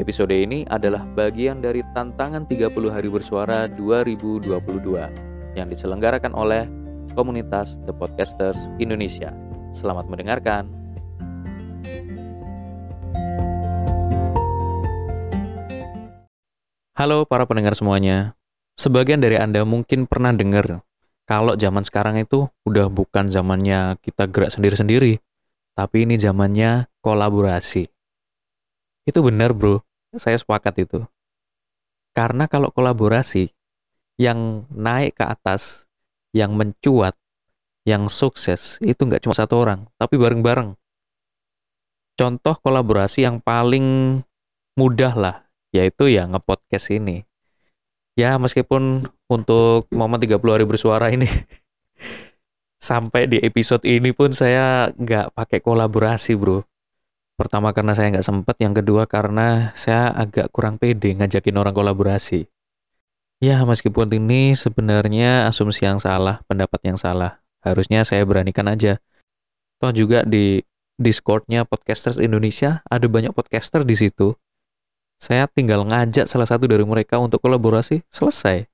Episode ini adalah bagian dari tantangan 30 hari bersuara 2022 yang diselenggarakan oleh komunitas The Podcasters Indonesia. Selamat mendengarkan. Halo para pendengar semuanya. Sebagian dari Anda mungkin pernah dengar kalau zaman sekarang itu udah bukan zamannya kita gerak sendiri-sendiri, tapi ini zamannya kolaborasi. Itu benar bro, saya sepakat itu. Karena kalau kolaborasi, yang naik ke atas, yang mencuat, yang sukses, itu nggak cuma satu orang, tapi bareng-bareng. Contoh kolaborasi yang paling mudah lah, yaitu ya ngepodcast ini. Ya meskipun untuk momen 30 hari bersuara ini, sampai di episode ini pun saya nggak pakai kolaborasi bro Pertama karena saya nggak sempet, yang kedua karena saya agak kurang pede ngajakin orang kolaborasi. Ya, meskipun ini sebenarnya asumsi yang salah, pendapat yang salah. Harusnya saya beranikan aja. Toh juga di Discordnya Podcasters Indonesia, ada banyak podcaster di situ. Saya tinggal ngajak salah satu dari mereka untuk kolaborasi, selesai.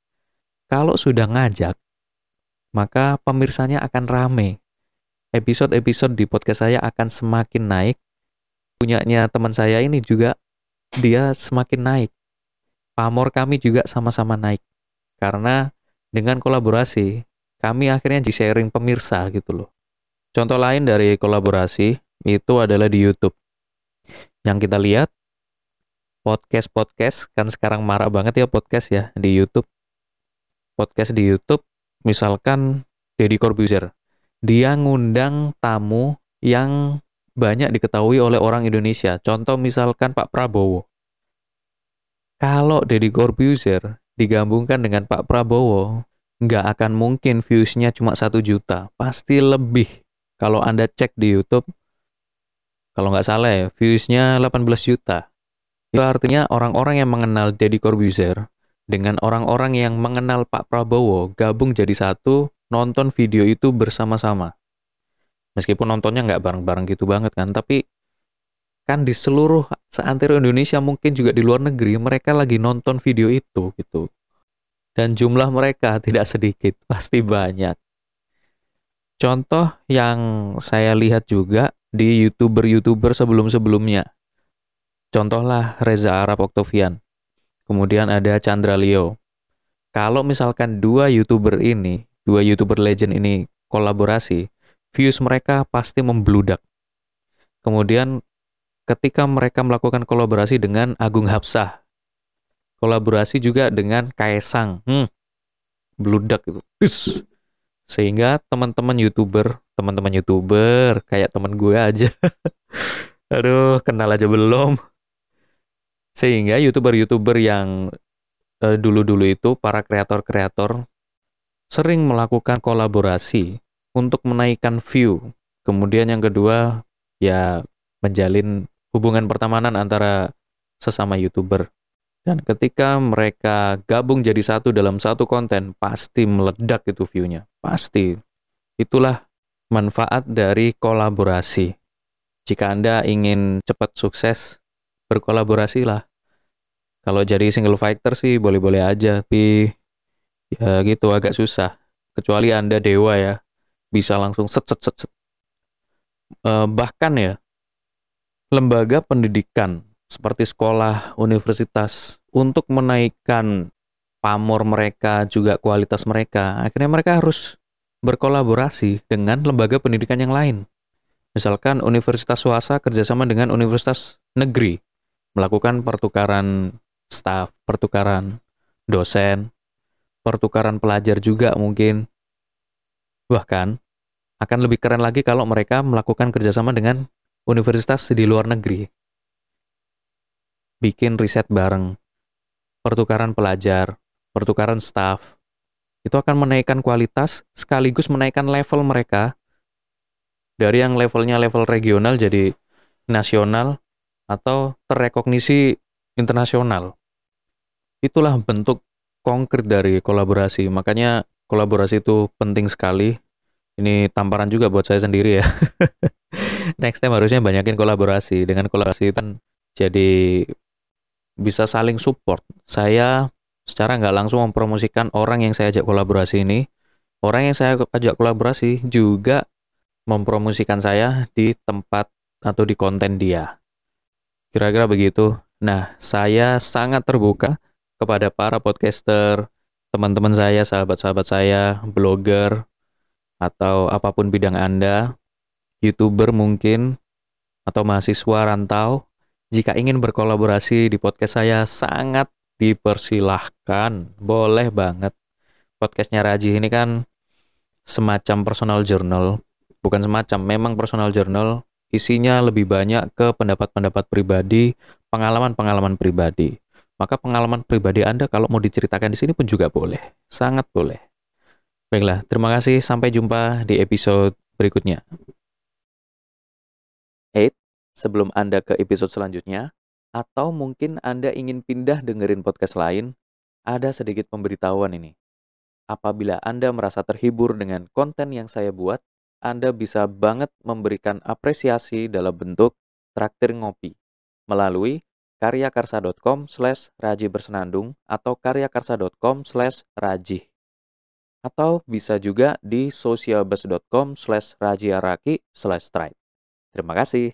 Kalau sudah ngajak, maka pemirsanya akan rame. Episode-episode di podcast saya akan semakin naik punyanya teman saya ini juga dia semakin naik. Pamor kami juga sama-sama naik. Karena dengan kolaborasi, kami akhirnya di sharing pemirsa gitu loh. Contoh lain dari kolaborasi itu adalah di YouTube. Yang kita lihat podcast-podcast kan sekarang marah banget ya podcast ya di YouTube. Podcast di YouTube misalkan Deddy Corbuzier. Dia ngundang tamu yang banyak diketahui oleh orang Indonesia. Contoh misalkan Pak Prabowo. Kalau Deddy Corbuzier digabungkan dengan Pak Prabowo, nggak akan mungkin viewsnya cuma satu juta. Pasti lebih. Kalau Anda cek di YouTube, kalau nggak salah ya, viewsnya 18 juta. Itu artinya orang-orang yang mengenal Deddy Corbuzier dengan orang-orang yang mengenal Pak Prabowo gabung jadi satu, nonton video itu bersama-sama meskipun nontonnya nggak bareng-bareng gitu banget kan tapi kan di seluruh seantero Indonesia mungkin juga di luar negeri mereka lagi nonton video itu gitu. Dan jumlah mereka tidak sedikit pasti banyak. Contoh yang saya lihat juga di youtuber-youtuber sebelum-sebelumnya. Contohlah Reza Arab Octavian kemudian ada Chandra Leo. Kalau misalkan dua youtuber ini dua youtuber legend ini kolaborasi views mereka pasti membludak. Kemudian ketika mereka melakukan kolaborasi dengan Agung Hapsah, kolaborasi juga dengan Kaisang, hmm, bludak itu. Ush. Sehingga teman-teman YouTuber, teman-teman YouTuber kayak teman gue aja. Aduh, kenal aja belum. Sehingga YouTuber-YouTuber yang eh, dulu-dulu itu para kreator-kreator sering melakukan kolaborasi untuk menaikkan view. Kemudian yang kedua, ya menjalin hubungan pertemanan antara sesama YouTuber. Dan ketika mereka gabung jadi satu dalam satu konten, pasti meledak itu view-nya. Pasti. Itulah manfaat dari kolaborasi. Jika Anda ingin cepat sukses, berkolaborasilah. Kalau jadi single fighter sih boleh-boleh aja, tapi ya gitu agak susah. Kecuali Anda dewa ya bisa langsung set set set, set. Uh, bahkan ya lembaga pendidikan seperti sekolah, universitas untuk menaikkan pamor mereka juga kualitas mereka akhirnya mereka harus berkolaborasi dengan lembaga pendidikan yang lain misalkan universitas swasta kerjasama dengan universitas negeri melakukan pertukaran staf pertukaran dosen pertukaran pelajar juga mungkin Bahkan, akan lebih keren lagi kalau mereka melakukan kerjasama dengan universitas di luar negeri. bikin riset bareng, pertukaran pelajar, pertukaran staff, itu akan menaikkan kualitas sekaligus menaikkan level mereka dari yang levelnya level regional jadi nasional atau terrekognisi internasional. Itulah bentuk konkret dari kolaborasi. Makanya kolaborasi itu penting sekali. Ini tamparan juga buat saya sendiri ya. Next time harusnya banyakin kolaborasi. Dengan kolaborasi kan jadi bisa saling support. Saya secara nggak langsung mempromosikan orang yang saya ajak kolaborasi ini. Orang yang saya ajak kolaborasi juga mempromosikan saya di tempat atau di konten dia. Kira-kira begitu. Nah, saya sangat terbuka kepada para podcaster, teman-teman saya, sahabat-sahabat saya, blogger, atau apa pun bidang Anda, YouTuber mungkin, atau mahasiswa rantau, jika ingin berkolaborasi di podcast saya, sangat dipersilahkan. Boleh banget. Podcastnya Raji ini kan semacam personal journal. Bukan semacam, memang personal journal. Isinya lebih banyak ke pendapat-pendapat pribadi, pengalaman-pengalaman pribadi. Maka pengalaman pribadi Anda kalau mau diceritakan di sini pun juga boleh. Sangat boleh. Baiklah, terima kasih. Sampai jumpa di episode berikutnya. Eight, sebelum Anda ke episode selanjutnya, atau mungkin Anda ingin pindah dengerin podcast lain, ada sedikit pemberitahuan ini. Apabila Anda merasa terhibur dengan konten yang saya buat, Anda bisa banget memberikan apresiasi dalam bentuk traktir ngopi melalui karyakarsa.com slash raji bersenandung atau karyakarsa.com slash raji. Atau bisa juga di socialbus.com slash rajiaraki slash stripe. Terima kasih.